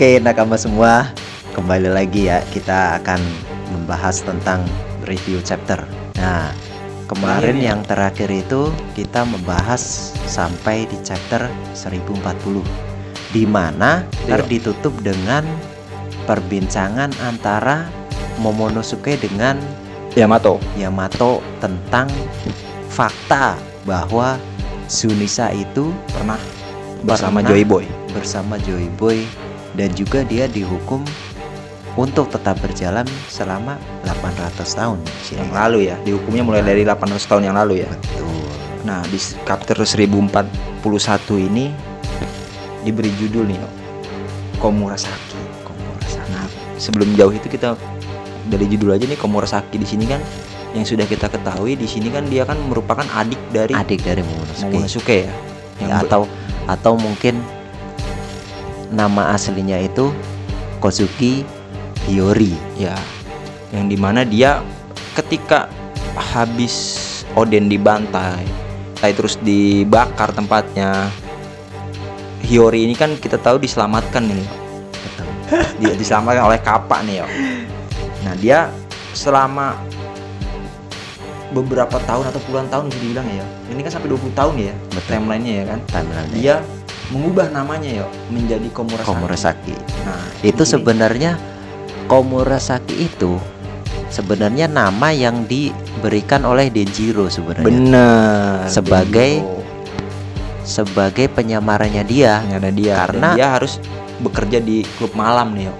Oke nakama semua Kembali lagi ya Kita akan membahas tentang review chapter Nah kemarin Ini ya. yang terakhir itu Kita membahas sampai di chapter 1040 Di mana Iya. ditutup dengan Perbincangan antara Momonosuke dengan Yamato. Yamato Tentang fakta bahwa Sunisa itu Pernah bersama Pernah. Joy Boy. bersama Joy Boy dan juga dia dihukum untuk tetap berjalan selama 800 tahun Sih. Yang lalu ya, dihukumnya mulai dari 800 tahun yang lalu ya. Betul. Nah, di chapter 1041 ini diberi judul nih. Komurasaki. Komurasaki. Nah, sebelum jauh itu kita dari judul aja nih Komurasaki di sini kan yang sudah kita ketahui di sini kan dia kan merupakan adik dari Adik dari Momonosuke. Momonosuke ya. Yang Ya, atau atau mungkin nama aslinya itu Kozuki Hiyori. ya yang di mana dia ketika habis Oden dibantai tai terus dibakar tempatnya Hiyori ini kan kita tahu diselamatkan nih Betul. dia diselamatkan oleh Kappa nih yo nah dia selama beberapa tahun atau puluhan tahun bisa dibilang ya ini kan sampai 20 tahun ya Betul. timelinenya ya kan Timeline dia mengubah namanya yo menjadi Komurasaki, Komurasaki. nah Itu di sini- sebenarnya Komurasaki itu sebenarnya nama yang diberikan oleh Denjiro sebenarnya. bener Sebagai- Denjiro. sebagai penyamarannya dia. Yang dia Karena- Dan dia harus bekerja di klub malam nih yo.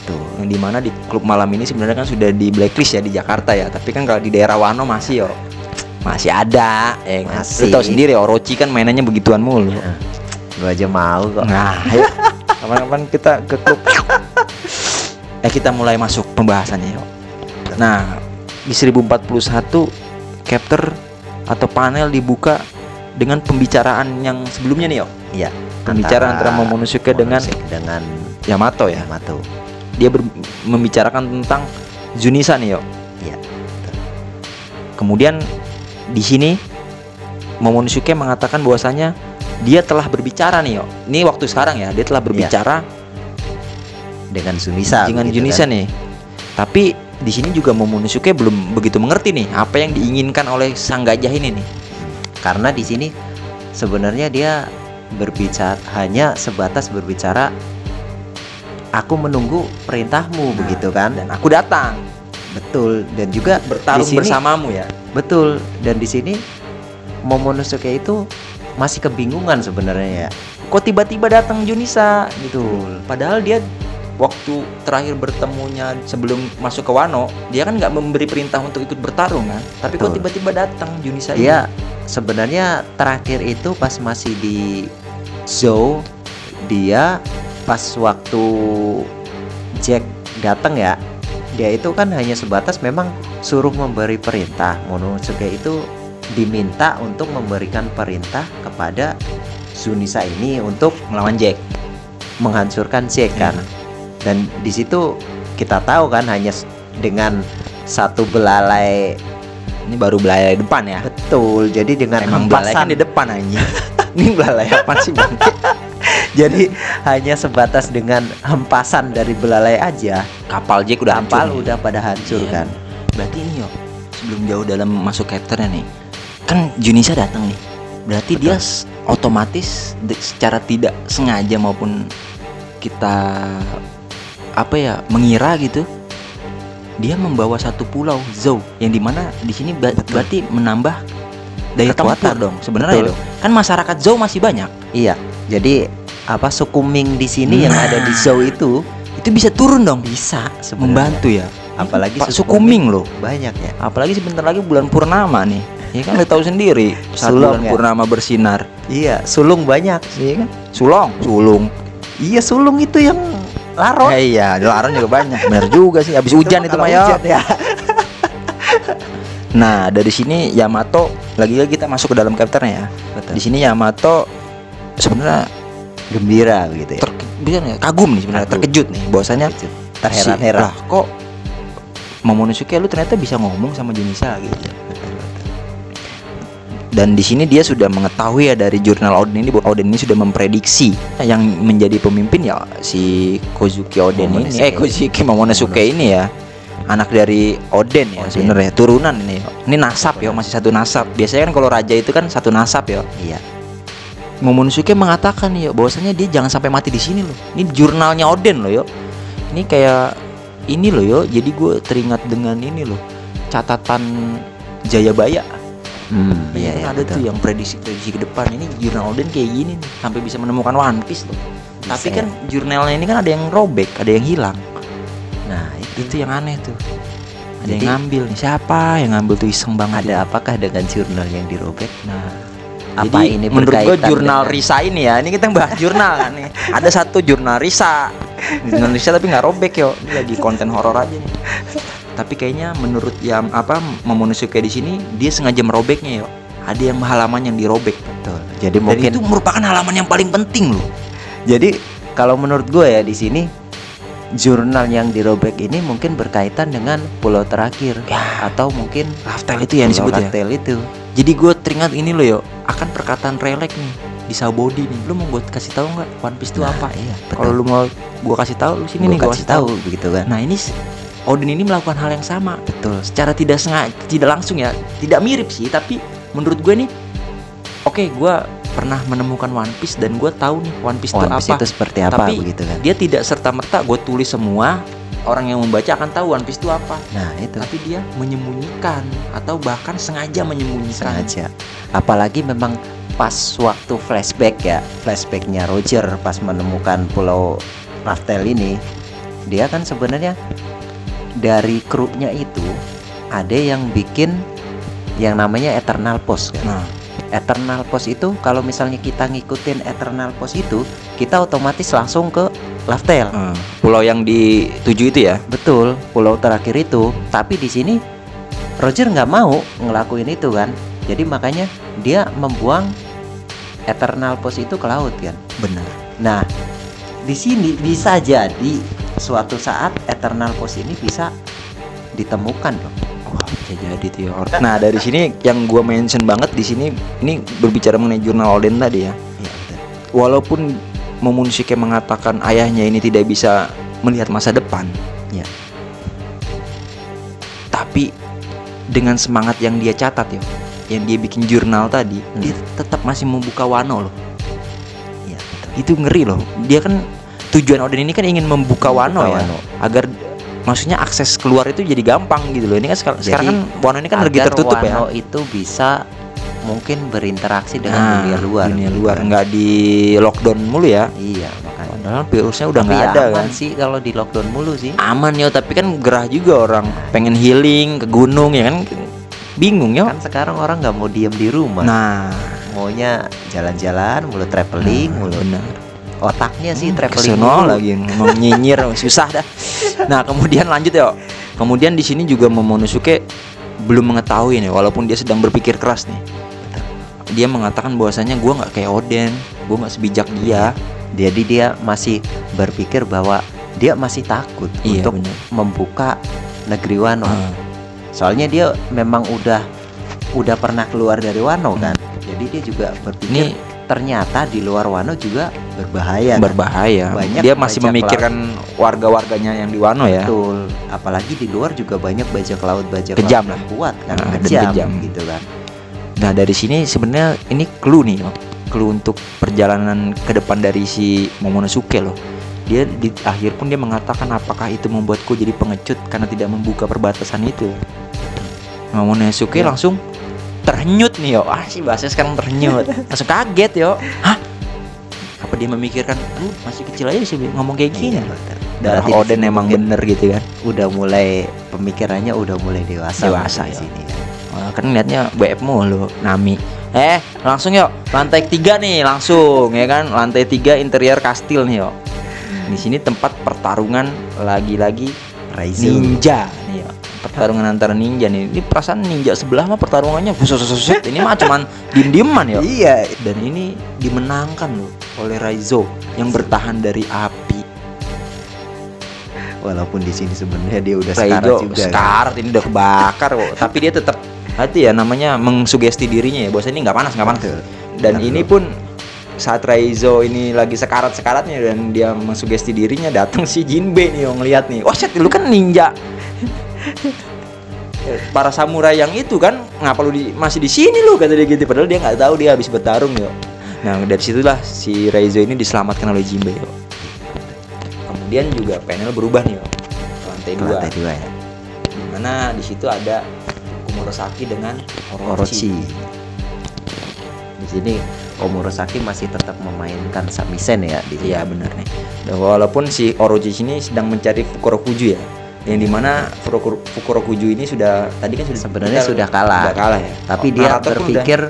Tuh. yang di mana di klub malam ini sebenarnya kan sudah di blacklist ya di Jakarta ya tapi kan kalau di daerah Wano masih yo masih ada ya kan? Masih. Lu tahu sendiri Orochi kan mainannya begituan mulu Ya. Lu aja mau kok. nah ayo kapan-kapan kita ke klub eh kita mulai masuk pembahasannya yo nah di 1041 chapter atau panel dibuka dengan pembicaraan yang sebelumnya nih yo Iya. pembicaraan antara Momonosuke dengan dengan Yamato ya Yamato. dia ber- membicarakan tentang Junisa nih yo. Iya. Kemudian di sini Momonosuke mengatakan bahwasanya dia telah berbicara nih yo. Ini waktu sekarang ya, dia telah berbicara Dengan Sunisa. dengan begitu Junisa kan. nih. Tapi di sini juga Momonosuke belum begitu mengerti nih apa yang diinginkan oleh sang gajah ini nih. Karena di sini sebenarnya dia berbicara hanya sebatas berbicara aku menunggu perintahmu begitu kan. Dan aku datang Betul dan juga bertarung sini- bersamamu ya. Betul dan di sini Momonosuke itu masih kebingungan sebenarnya ya. Kok tiba-tiba datang Junisa gitu. Padahal dia waktu terakhir bertemunya sebelum masuk ke Wano, dia kan nggak memberi perintah untuk ikut bertarung kan. Tapi kok Betul. tiba-tiba datang Junisa ini? Dia sebenarnya terakhir itu pas masih di Zou dia pas waktu Jack datang ya dia itu kan hanya sebatas memang suruh memberi perintah Momonosuke itu diminta untuk memberikan perintah kepada Sunisa ini untuk melawan Jack. menghancurkan Jack kan dan di situ kita tahu kan hanya dengan satu belalai Ini baru belalai depan ya. betul jadi dengan Emang belalai kan di depan aja. ini belalai apa sih bang? Jadi hanya sebatas dengan hempasan dari belalai aja, Kapal Jack udah kapal hancur udah pada hancur Iya. kan. Berarti ini yo sebelum jauh dalam masuk chapternya nih, kan Junisa datang nih. Berarti dia s- otomatis secara tidak sengaja maupun kita apa ya mengira gitu, dia membawa satu pulau Zou yang di mana di sini berarti menambah daya tempur dong sebenarnya Betul. dong. Kan masyarakat Zou masih banyak, Iya. Jadi apa suku Ming di sini yang Nah. ada di Zhou itu itu bisa turun dong, bisa sebenarnya. membantu ya. Apalagi Pak suku Ming loh. banyak ya. Apalagi sebentar lagi bulan purnama nih. Ya kan lo tahu sendiri saat Sulung bulan ya? purnama bersinar. Iya, sulung banyak. Iya kan? Sulong, sulung. Iya, sulung itu yang larut. Eh, iya, laran juga banyak. Benar juga sih. Habis hujan itu mah ya. ya. Nah, dari sini Yamato lagi-lagi kita masuk ke dalam chapternya ya. Betul. Di sini Yamato sebenarnya Gembira begitu ya. ter bisa ya, kagum nih sebenarnya terkejut nih bahwasanya Terheran-heran. lah kok Momonosuke lu ternyata bisa ngomong sama Junisa gitu. Dan di sini dia sudah mengetahui ya dari jurnal Oden ini bahwa Oden ini sudah memprediksi. Yang menjadi pemimpin ya si Kozuki Oden ini. Momonosuke. eh Kozuki Momonosuke ini ya. Anak dari Oden ya sebenarnya. Turunan ini. Ini nasab ya masih satu nasab. Biasanya kan kalau raja itu kan satu nasab ya. Iya. Momonosuke mengatakan ya bahwasanya dia jangan sampai mati di sini loh. Ini jurnalnya Oden loh yo. Ini kayak ini loh yo. Jadi gue teringat dengan ini loh. Catatan Jayabaya hmm, Iya, iya, ada betul. tuh yang prediksi-prediksi ke depan ini jurnal Oden kayak gini nih sampai bisa menemukan One Piece loh. Tapi Bisa kan jurnalnya ini kan ada yang robek, ada yang hilang. nah itu Itu yang aneh tuh. Ada Jadi- yang ngambil nih. Siapa yang ngambil tuh iseng banget. ada apakah dengan jurnal yang dirobek Nah, apa jadi ini menurut berkaitan jurnal dengan- Risa ini ya. Ini kita bahas jurnal kan nih. Ada satu jurnal Risa. Jurnal Risa tapi nggak robek yo. Ini lagi konten horor aja nih. Tapi kayaknya menurut yang apa Momonosuke di sini dia sengaja merobeknya yo. Ada yang halaman yang dirobek. betul jadi Dan mungkin itu merupakan halaman yang paling penting loh. Jadi kalau menurut gue ya di sini jurnal yang dirobek ini mungkin berkaitan dengan pulau terakhir Ya. atau mungkin Raftel itu yang disebut ya. Raftel itu. Jadi gue teringat ini loh yo, akan perkataan relek nih di Sabodi nih. Lu mau gue kasih tahu nggak One Piece itu Nah, apa? Iya, Kalau lu mau gue kasih tahu, lu sini Gua nih gue kasih tahu begitu kan. Nah ini Odin ini melakukan hal yang sama, betul. secara tidak sengaja, tidak langsung ya, tidak mirip sih, tapi menurut gue nih, oke gue pernah menemukan One Piece dan gue tahu nih One Piece itu One Piece apa. itu seperti apa Tapi- begitu kan. Dia tidak serta merta gue tulis semua orang yang membaca akan tahu One Piece itu apa. Nah, itu Tapi dia menyembunyikan atau bahkan sengaja menyembunyikan. sengaja. Apalagi memang pas waktu flashback ya, flashbacknya Roger pas menemukan pulau Raftel ini, dia kan sebenarnya dari krunya itu ada yang bikin yang namanya Eternal Post kan. Nah, Eternal Post itu kalau misalnya kita ngikutin Eternal Post itu, kita otomatis langsung ke Laftel. eh, pulau yang dituju itu ya. Betul, pulau terakhir itu. Tapi di sini Roger nggak mau ngelakuin itu kan. Jadi makanya dia membuang Eternal Post itu ke laut kan. Benar. Nah, di sini bisa jadi suatu saat Eternal Post ini bisa ditemukan loh. Wah, bisa jadi tuh ya. Or- Nah, dari sini yang gua mention banget di sini ini berbicara mengenai jurnal Oden tadi ya. Iya betul. Walaupun Momonosuke mengatakan ayahnya ini tidak bisa melihat masa depan, Iya. tapi dengan semangat yang dia catat ya, yang dia bikin jurnal tadi, Hmm. dia tetap masih membuka Wano loh. Iya betul. Itu ngeri loh. Dia kan tujuan Oden ini kan ingin membuka, Wano ya, Wano. agar maksudnya akses keluar itu jadi gampang gitu loh. Ini kan sekarang, Jadi, sekarang kan Wano ini kan lagi tertutup ya. Wano itu bisa mungkin berinteraksi dengan Nah, dunia luar. dunia gitu luar kan. nggak di lockdown mulu ya Iya makanya. padahal virusnya udah nggak ya ada aman kan sih kalau di lockdown mulu sih. aman ya tapi kan gerah juga orang pengen healing ke gunung ya kan bingung ya Kan sekarang orang nggak mau diem di rumah. nah Maunya jalan-jalan, mulu traveling, nah, mulu benar otaknya sih Hmm, traveling lagi ngomong nyinyir susah dah nah kemudian lanjut ya kemudian di sini juga Momonosuke belum mengetahui nih walaupun dia sedang berpikir keras nih dia mengatakan bahwasanya gua nggak kayak Oden gua nggak sebijak dia Jadi dia masih berpikir bahwa dia masih takut Iya, untuk benar. membuka negeri Wano. Ah. Soalnya dia memang udah udah pernah keluar dari Wano kan. Jadi dia juga berpikir ini ternyata di luar Wano juga berbahaya. berbahaya. Banyak dia masih memikirkan warga-warganya yang di Wano ya. Betul. Apalagi di luar juga banyak bajak laut bajak Kejam laut lah. kuat kan, Nah, kejam, kejam. gitu kan. Nah dari sini sebenarnya ini clue nih, Bang. clue untuk perjalanan ke depan dari si Momonosuke loh. Dia di akhir pun dia mengatakan apakah itu membuatku jadi pengecut karena tidak membuka perbatasan itu. Momonosuke Ya. langsung terhenyut nih yo. Ah si bahasa sekarang terhenyut. langsung kaget yo. Hah? Dia memikirkan, lu masih kecil aja sih ngomong kayak gini. Iya, Berarti Oden emang mungkin bener gitu kan. udah mulai pemikirannya udah mulai dewasa Dewasa, di ya. sini ya. Wah, kan liatnya BF mulu Nami Eh langsung yuk Lantai tiga nih langsung ya kan Lantai tiga interior kastil nih yuk di sini tempat pertarungan lagi-lagi ninja nih yuk. Pertarungan antara ninja nih Ini perasaan ninja sebelah mah pertarungannya buset Ini mah cuman diem-dieman ya Iya, Dan ini dimenangkan loh oleh Raizo Yang bertahan dari api walaupun di sini sebenarnya dia udah sekarat Raizo juga. kan. sekarat ini udah kebakar kok Tapi dia tetap hati ya namanya mengsugesti dirinya ya bahwa ini nggak panas nggak panas Betul. dan Betul. ini pun saat Raizo ini lagi sekarat sekaratnya dan dia mengsugesti dirinya datang si Jinbe nih yang ngeliat nih wah shit lu kan ninja para samurai yang itu kan ngapa lu di, masih di sini lu kata dia gitu padahal dia nggak tahu dia habis bertarung yo nah dari situlah si Raizo ini diselamatkan oleh Jinbe yo kemudian juga panel berubah nih yo ke lantai dua lantai dua ya. di mana di situ ada Komurosaki dengan Orochi. Orochi. Di sini Komurosaki masih tetap memainkan samisen ya di. Iya benar nih. Dan walaupun si Orochi ini sedang mencari Fukurokuju ya, yang di mana Fukuro- Fukurokuju ini sudah tadi kan sudah Sebenarnya sudah kalah. Sudah kalah ya. Tapi Oh, dia pun berpikir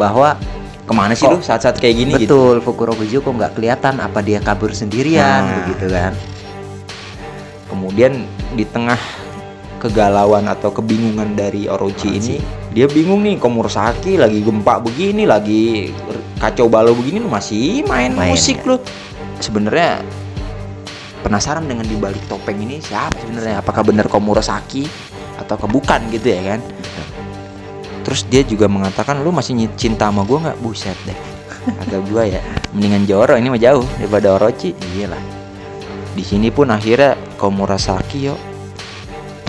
bahwa udah, ke mana sih kok- lu saat-saat kayak gini gitu. betul Fukurokuju kok nggak kelihatan apa dia kabur sendirian Nah. begitu kan. Kemudian di tengah kegalauan atau kebingungan dari Orochi, Orochi. ini, dia bingung nih Komurosaki lagi gempa begini, lagi kacau balau begini lu masih main, Main, musik ya. lu. Sebenarnya penasaran dengan dibalik topeng ini siapa sebenarnya? Apakah benar Komurosaki atau bukan gitu ya kan? Terus dia juga mengatakan lu masih cinta sama gua nggak? Buset deh. Kata gua ya, mendingan Joro ini mah jauh daripada Orochi. Iyalah. Di sini pun akhirnya Komurasaki yo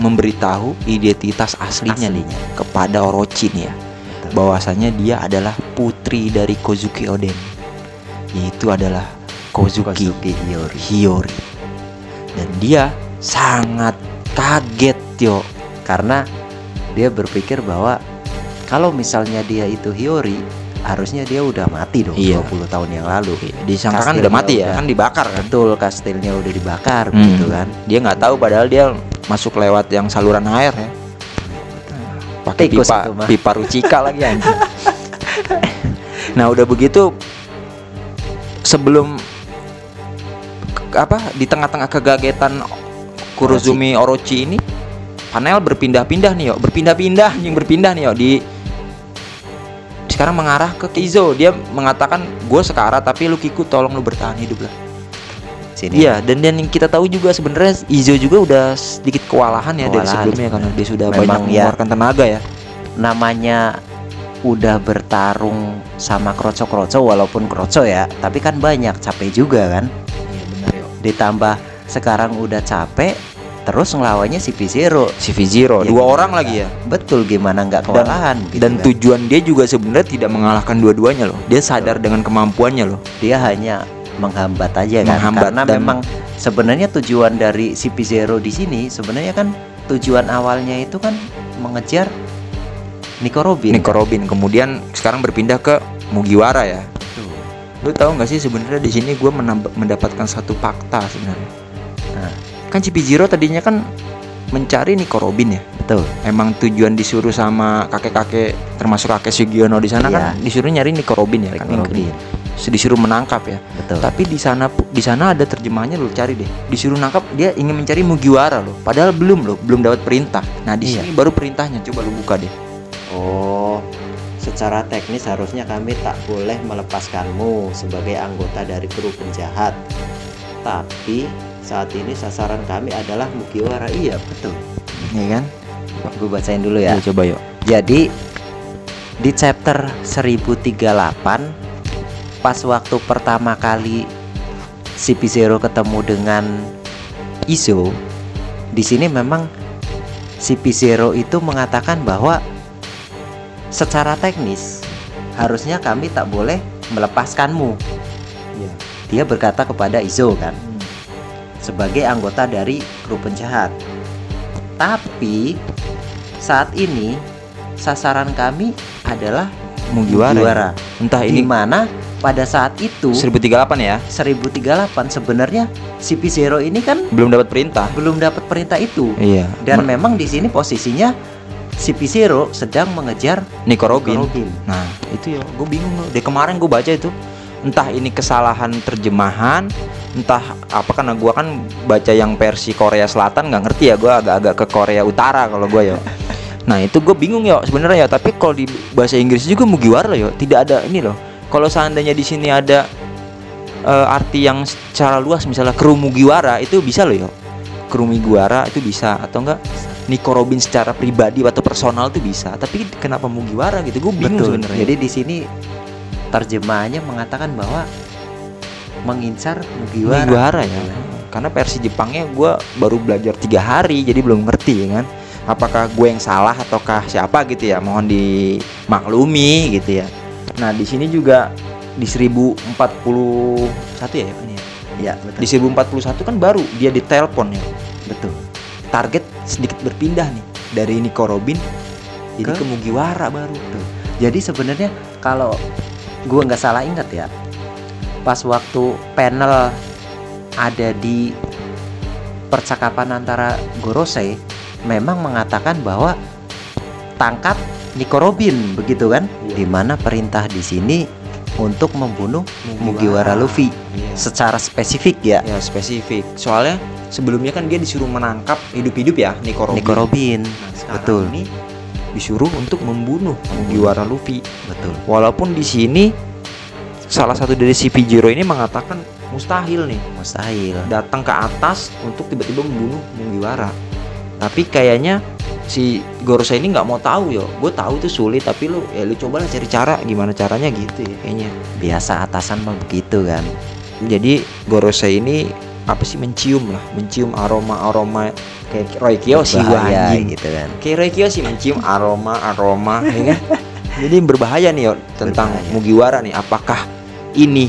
memberitahu identitas aslinya, nih Aslinya. kepada Orochi nih ya. Betul. Bahwasanya dia adalah putri dari Kozuki Oden. Yaitu adalah Kozuki, Kozuki Hiyori. Hiyori. Dan dia sangat kaget yo. Karena dia berpikir bahwa kalau misalnya dia itu Hiyori, harusnya dia udah mati dong Iya. 20 tahun yang lalu. Disangka kan Kastilnya udah mati ya, udah- kan dibakar kan. Betul, kastilnya udah dibakar Hmm. begitu kan. Dia nggak tahu padahal dia masuk lewat yang saluran air ya. Pakai pipa pipa rucika lagi anjing. nah, udah begitu sebelum apa di tengah-tengah kegagetan Kurozumi Orochi ini panel berpindah-pindah nih yo, berpindah-pindah anjing berpindah nih yo di sekarang mengarah ke Kizo dia mengatakan gue sekarat tapi lu Kiku tolong lu bertahan hidup lah Sini. Iya, dan dan yang kita tahu juga sebenarnya Izo juga udah sedikit kewalahan ya dari Kewalahan sebelumnya karena dia sudah Memang banyak ya. mengeluarkan tenaga ya. namanya udah bertarung sama kroco-kroco walaupun kroco ya, tapi kan banyak capek juga kan. Iya benar yo. Ditambah sekarang udah capek, terus ngelawannya si P0. Si V0 Ya, dua orang lagi ya. Betul gimana nggak Dan- kewalahan gitu Dan kan. tujuan dia juga sebenarnya tidak mengalahkan dua-duanya loh. Dia sadar dengan kemampuannya loh. dia hanya menghambat aja kan Menghambat karena dan- memang sebenarnya tujuan dari CP0 di sini sebenarnya kan tujuan awalnya itu kan mengejar Nico Robin Nico Robin kemudian sekarang berpindah ke Mugiwara ya. Tuh. Lu tahu nggak sih sebenarnya di sini gue mendapatkan satu fakta sebenarnya. Nah. Kan CP0 tadinya kan mencari Nico Robin ya. betul. Emang tujuan disuruh sama kakek-kakek termasuk kakek Sugiono di sana kan Iya. disuruh nyari Nico Robin ya? Kan Nico Robin. Disuruh menangkap ya? Betul. Tapi di sana di sana ada terjemahannya lo cari deh. Disuruh nangkap dia ingin mencari Mugiwara loh. Padahal belum loh belum dapat perintah. Nah di Iya. sini baru perintahnya. Coba lu buka deh. Oh secara teknis harusnya kami tak boleh melepaskanmu sebagai anggota dari kru penjahat. Tapi saat ini sasaran kami adalah Mugiwara iya betul ya kan gue bacain dulu ya Ya, coba yuk Jadi di chapter 1038 pas waktu pertama kali CP0 ketemu dengan Izo di sini memang CP0 itu mengatakan bahwa secara teknis harusnya kami tak boleh melepaskanmu. Iya. Dia berkata kepada Izo kan. Sebagai anggota dari kru penjahat. Tapi saat ini sasaran kami adalah Mugiwara? Mugiwara. entah ini mana pada saat itu 1038 ya 1038 sebenarnya CP0 ini kan belum dapat perintah belum dapat perintah itu. iya Dan Me- memang di sini posisinya CP0 sedang mengejar Nico Robin Robin. Nah itu ya gue bingung loh Dari kemarin gue baca itu Entah ini kesalahan terjemahan Entah apa karena gue kan baca yang versi Korea Selatan nggak ngerti ya gue agak-agak ke Korea Utara kalau gue ya Nah itu gue bingung ya sebenarnya ya Tapi kalau di bahasa Inggris juga Mugiwara loh ya Tidak ada ini loh. Kalau seandainya di sini ada eh, arti yang secara luas misalnya kru Mugiwara itu bisa loh ya Kru Mugiwara itu bisa atau enggak Nico Robin secara pribadi atau personal tuh bisa. Tapi kenapa Mugiwara gitu? Gue bingung sebenarnya. Jadi di sini terjemahannya mengatakan bahwa mengincar Mugiwara. Mugiwara ya karena versi Jepangnya gue baru belajar tiga hari jadi belum ngerti ya kan apakah gue yang salah ataukah siapa gitu ya mohon dimaklumi gitu ya nah di sini juga di 1041 ya ini ya Ya, betul. di 1041 kan baru dia ditelepon ya betul. target sedikit berpindah nih dari Nico Robin jadi Ke? ke Mugiwara baru Jadi sebenarnya kalau gua nggak salah ingat ya, pas waktu panel ada di percakapan antara Gorosei memang mengatakan bahwa tangkap Nico Robin begitu kan? Iya. Di mana perintah di sini untuk membunuh Mugiwara Luffy Iya. secara spesifik ya. ya spesifik soalnya sebelumnya kan dia disuruh menangkap hidup-hidup ya Nico Robin Nico Robin, Nah, betul, ini disuruh untuk membunuh Mugiwara Luffy betul. walaupun di sini salah satu dari si Pijiro ini mengatakan mustahil nih Mustahil. datang ke atas untuk tiba-tiba membunuh Mugiwara. Tapi kayaknya si Gorosei ini nggak mau tahu yo. Gue tahu itu sulit tapi lu ya lu cobalah cari cara gimana caranya gitu ya kayaknya. Biasa atasan mah begitu kan. Jadi Gorosei ini apa sih mencium lah, mencium aroma-aroma kayak Roy Kiyoshi gua Berbahaya anjing. gitu kan. Kayak Roy Kiyoshi mencium aroma-aroma ya kan. Jadi berbahaya nih yo tentang Berbahaya. Mugiwara nih. Apakah ini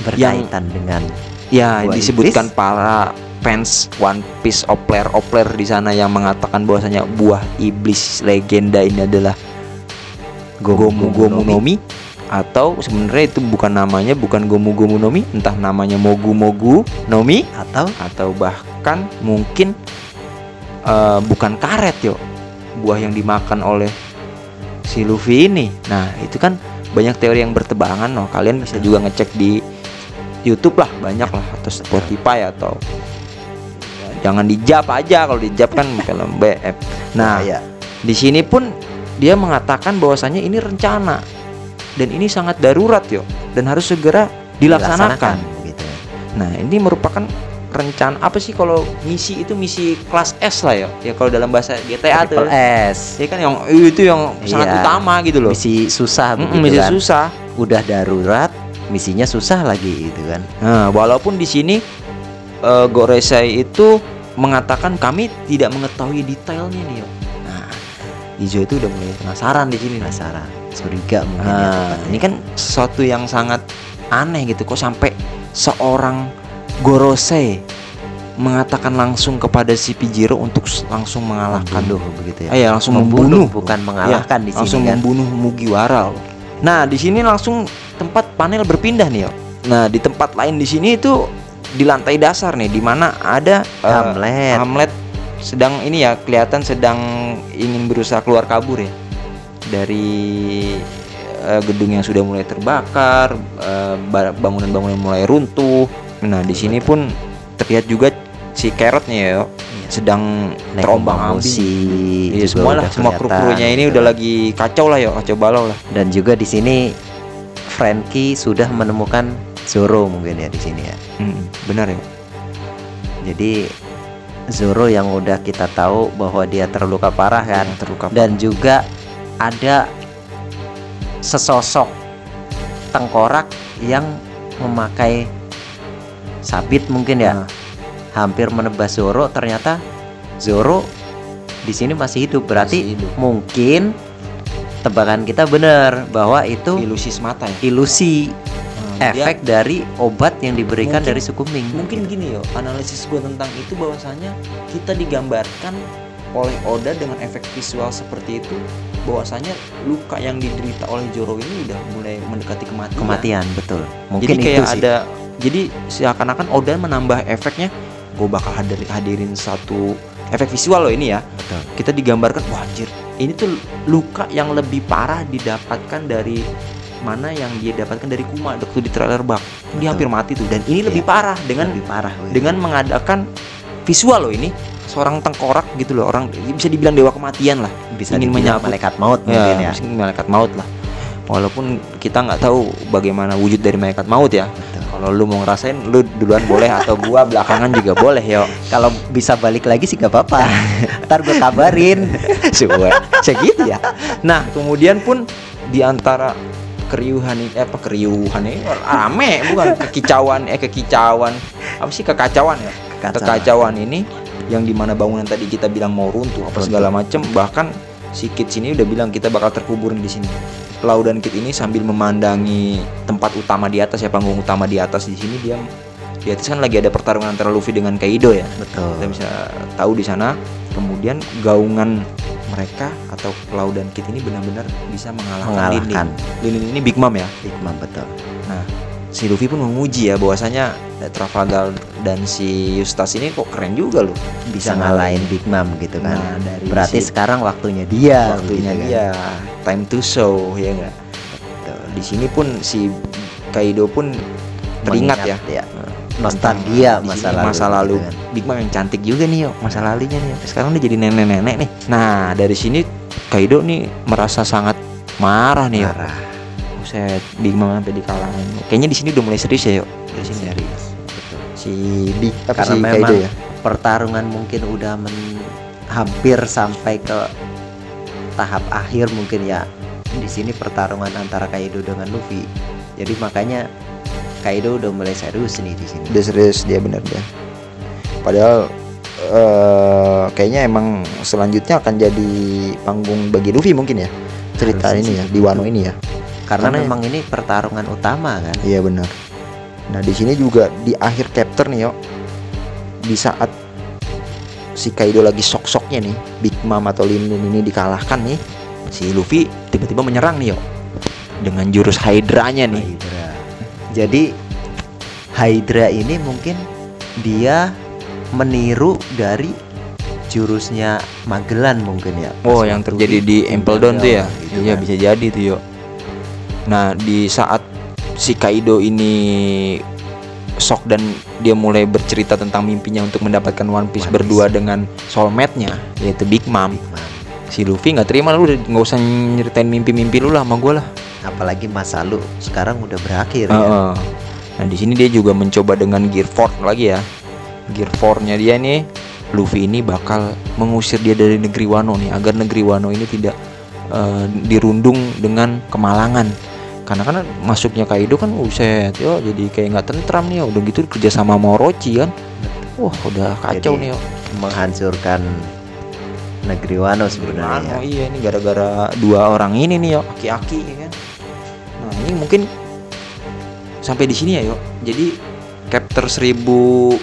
Berkaitan dengan Ya, disebutkan para fans One Piece opler opler di sana yang mengatakan bahwasanya buah iblis legenda ini adalah Gomu Gomu Nomi atau sebenarnya itu bukan namanya bukan Gomu Gomu Nomi, entah namanya Mogu Mogu Nomi atau atau bahkan mungkin eh, bukan karet yo buah yang dimakan oleh si Luffy ini. Nah, itu kan banyak teori yang bertebangan loh. Kalian bisa juga ngecek di YouTube lah, banyak lah atau Spotify atau jangan dijap aja kalau dijap kan film BF. Nah, ya di sini pun dia mengatakan bahwasanya ini rencana dan ini sangat darurat yo dan harus segera dilaksanakan. gitu. Nah, ini merupakan rencana apa sih kalau misi itu misi kelas S lah ya. Ya kalau dalam bahasa GTA tuh. Triple S. Ya kan yang itu yang sangat Iya. utama gitu loh. Misi susah Mm-mm, begitu misi kan. susah. Udah darurat, misinya susah lagi gitu kan. Nah, walaupun di sini eh, Goresai itu mengatakan kami tidak mengetahui detailnya nih yo. Nah, Izo itu udah mulai penasaran di sini. Penasaran, curiga mungkin ya. Nah, ini kan sesuatu yang sangat aneh gitu kok sampai seorang Gorosei mengatakan langsung kepada si Pijiro untuk langsung mengalahkan membunuh begitu ya. Ah, ya, langsung membunuh, membunuh. bukan mengalahkan di sini langsung kan. membunuh Mugiwara loh. Nah, di sini langsung tempat panel berpindah nih, yo. Nah, di tempat lain di sini itu di lantai dasar nih di mana ada eh, Hamlet. Hamlet sedang ini ya kelihatan sedang ingin berusaha keluar kabur ya dari eh, gedung yang sudah mulai terbakar, eh, ba- bangunan-bangunan mulai runtuh. Nah, di sini pun terlihat juga si Carrotnya ya Iya. sedang Naik terombang ambing. Juga semua lah, semua kelihatan, kru-krunya ini gitu udah lagi kacau lah ya, kacau balau lah. dan juga di sini Frankie sudah menemukan Zoro mungkin ya di sini ya. Mm, benar ya. Jadi Zoro yang udah kita tahu bahwa dia terluka parah kan Yang terluka dan juga ada sesosok tengkorak yang memakai sabit mungkin ya Nah. hampir menebas Zoro ternyata Zoro di sini masih hidup berarti Masih hidup. mungkin tebakan kita benar bahwa itu ilusi semata ya. ilusi Nah, dia- efek dari obat yang diberikan Mungkin- dari suku Ming mungkin gini yo, analisis gue tentang itu bahwasanya kita digambarkan oleh Oda dengan efek visual seperti itu bahwasanya luka yang diderita oleh Zoro ini udah mulai mendekati kematian. kematian betul. Mungkin jadi kayak itu sih. ada jadi seakan-akan Oda menambah efeknya gue bakal hadir, hadirin satu efek visual loh ini ya. Betul. Kita digambarkan wah anjir ini tuh luka yang lebih parah didapatkan dari mana yang dia dapatkan dari Kuma waktu di trailer bak. Betul. dia hampir mati tuh. Dan ini lebih Iya. parah dengan lebih parah dengan mengadakan visual loh ini seorang tengkorak gitu loh orang bisa dibilang dewa kematian lah bisa ingin menyambut. malaikat maut mungkin ya, ya malaikat maut lah walaupun kita nggak tahu bagaimana wujud dari malaikat maut ya Kalau lu mau ngerasain lu duluan boleh atau gua belakangan juga boleh yo. Kalau bisa balik lagi sih gak apa-apa. Ntar gue kabarin. Suwe. Segitu ya. Nah, kemudian pun di antara keriuhan ini eh, apa keriuhan ini rame bukan kekicauan eh kekicauan apa sih kekacauan ya Kekacauan. kekacauan ini yang di mana bangunan tadi kita bilang mau runtuh apa segala macem bahkan si Kit sini udah bilang kita bakal terkubur di sini Lau dan Kit ini sambil memandangi tempat utama di atas ya panggung utama di atas di sini dia di atas kan lagi ada pertarungan antara Luffy dengan Kaido ya Betul. kita bisa tahu di sana kemudian gaungan mereka atau Lau dan Kit ini benar-benar bisa mengalahkan, Mengalahkan. Ini Big Mom ya Big Mom betul. nah si Luffy pun menguji ya bahwasanya eh, Trafalgar dan si Eustace ini kok keren juga loh Bisa ngalahin Big Mom gitu kan. Nah, dari Berarti si- sekarang waktunya dia. waktunya gitu kan. dia time to show ya enggak Betul. di sini pun si Kaido pun teringat ya Mengingat Nostalgia Di masa lalu. masa gitu lalu kan. Big Mom yang cantik juga nih yo masa lalunya nih sekarang dia jadi nenek-nenek nih nah dari sini Kaido nih merasa sangat marah nih yo Marah. Buset, Big Mom sampai dikalahin kayaknya di sini udah mulai serius ya yo dari sini ya. Serius. Apa Karena si memang Kaido ya pertarungan mungkin udah men- hampir sampai ke tahap akhir mungkin ya. Di sini pertarungan antara Kaido dengan Luffy. Jadi makanya Kaido udah mulai serius nih di sini. udah serius dia bener dia padahal eh, kayaknya emang selanjutnya akan jadi panggung bagi Luffy mungkin ya cerita Harusnya ini sih ya di Wano ini ya Karena, Karena- memang ini pertarungan utama kan. Iya benar. Nah di sini juga di akhir chapter nih yo, di saat si Kaido lagi sok-soknya nih, Big Mom atau Lin Lin ini dikalahkan nih, si Luffy tiba-tiba menyerang nih yo, dengan jurus Hydra-nya nih. Hydra. Jadi Hydra ini mungkin dia meniru dari jurusnya Magellan mungkin ya. Oh yang terjadi di Impel Down tuh ya? gitu iya kan. bisa jadi tuh yo. Nah di saat si Kaido ini sok dan dia mulai bercerita tentang mimpinya untuk mendapatkan One Piece One Piece. berdua dengan soulmate-nya yaitu Big Mom. Big Mom. si Luffy nggak terima lu nggak usah nyeritain mimpi-mimpi lu lah sama gue lah. Apalagi masa lu sekarang udah berakhir ya. Heeh. Nah di sini dia juga mencoba dengan Gear 4 lagi ya. Gear 4-nya dia nih Luffy ini bakal mengusir dia dari negeri Wano nih agar negeri Wano ini tidak eh, dirundung dengan kemalangan. Karena kan masuknya Kaido kan uset yo jadi kayak nggak tentram nih yo. udah gitu kerja sama sama Orochi kan. Wah udah kacau Jadi, nih yo. Menghancurkan negeri Wano sebenarnya. Wano ya. iya ini gara-gara dua orang ini nih yo aki-aki ya kan. Nah ini mungkin sampai di sini ya yo. Jadi chapter 1041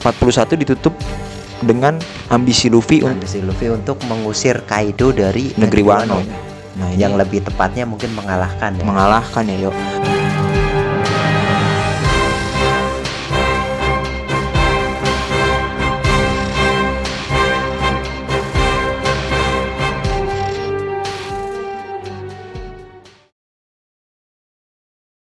41 ditutup dengan ambisi Luffy ambisi Luffy untuk mengusir Kaido dari negeri Wano. Nah ini Yang lebih tepatnya mungkin mengalahkan ya. mengalahkan ya yo.